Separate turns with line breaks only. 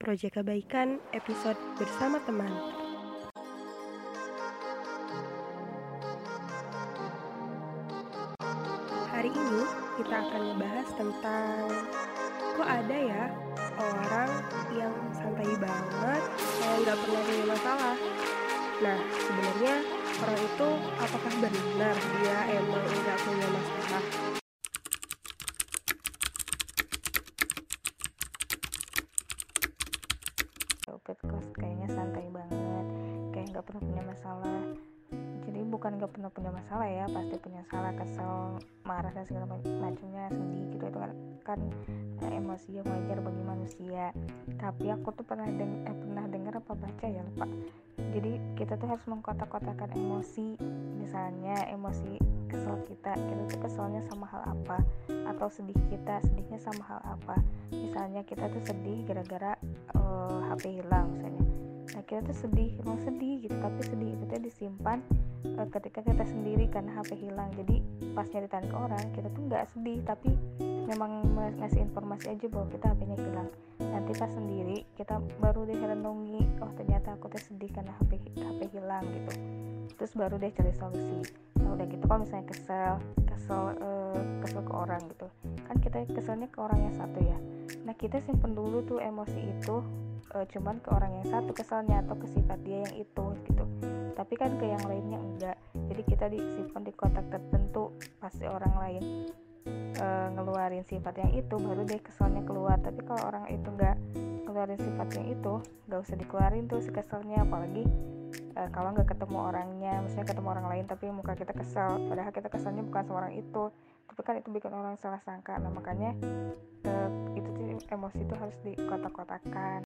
Proyek Kebaikan episode bersama teman. Hari ini kita akan membahas tentang kok ada ya orang yang santai banget kayak nggak pernah punya masalah. Nah sebenarnya orang itu apakah benar dia emang nggak punya masalah?
Kos kayaknya santai banget kayak nggak pernah punya masalah. Jadi bukan nggak pernah punya masalah ya pasti punya salah kesel marah dan segala macamnya sedih gitu. Itu kan kan eh, emosi yang wajar bagi manusia. Tapi aku tuh pernah deng eh, pernah dengar apa baca ya lupa. Jadi kita tuh harus mengkotak-kotakan emosi. Misalnya emosi kita kita tuh keselnya sama hal apa? Atau sedih kita sedihnya sama hal apa? Misalnya kita tuh sedih gara-gara uh, eh, HP hilang misalnya. Nah kita tuh sedih emang sedih gitu tapi sedih itu tuh disimpan uh, ketika kita sendiri karena HP hilang. Jadi pas nyeritain ke orang kita tuh nggak sedih tapi memang ngasih informasi aja bahwa kita HP-nya hilang. Nanti pas sendiri kita baru deh renungi oh ternyata aku tuh sedih karena HP HP hilang gitu. Terus baru deh cari solusi udah gitu kalau misalnya kesel kesel uh, kesel ke orang gitu. Kan kita keselnya ke orang yang satu ya. Nah kita simpen dulu tuh emosi itu uh, cuman ke orang yang satu keselnya atau ke sifat dia yang itu gitu. Tapi kan ke yang lainnya enggak. Jadi kita disimpan di kotak tertentu pasti orang lain uh, ngeluarin sifat yang itu baru deh keselnya keluar. Tapi kalau orang itu enggak ngeluarin sifat yang itu nggak usah dikeluarin tuh si keselnya. Apalagi uh, kalau nggak ketemu orangnya misalnya ketemu orang lain tapi muka kita kesel. Padahal kita keselnya bukan sama orang itu. Tapi kan itu bikin orang salah sangka. Nah makanya uh, itu emosi itu harus dikotak-kotakan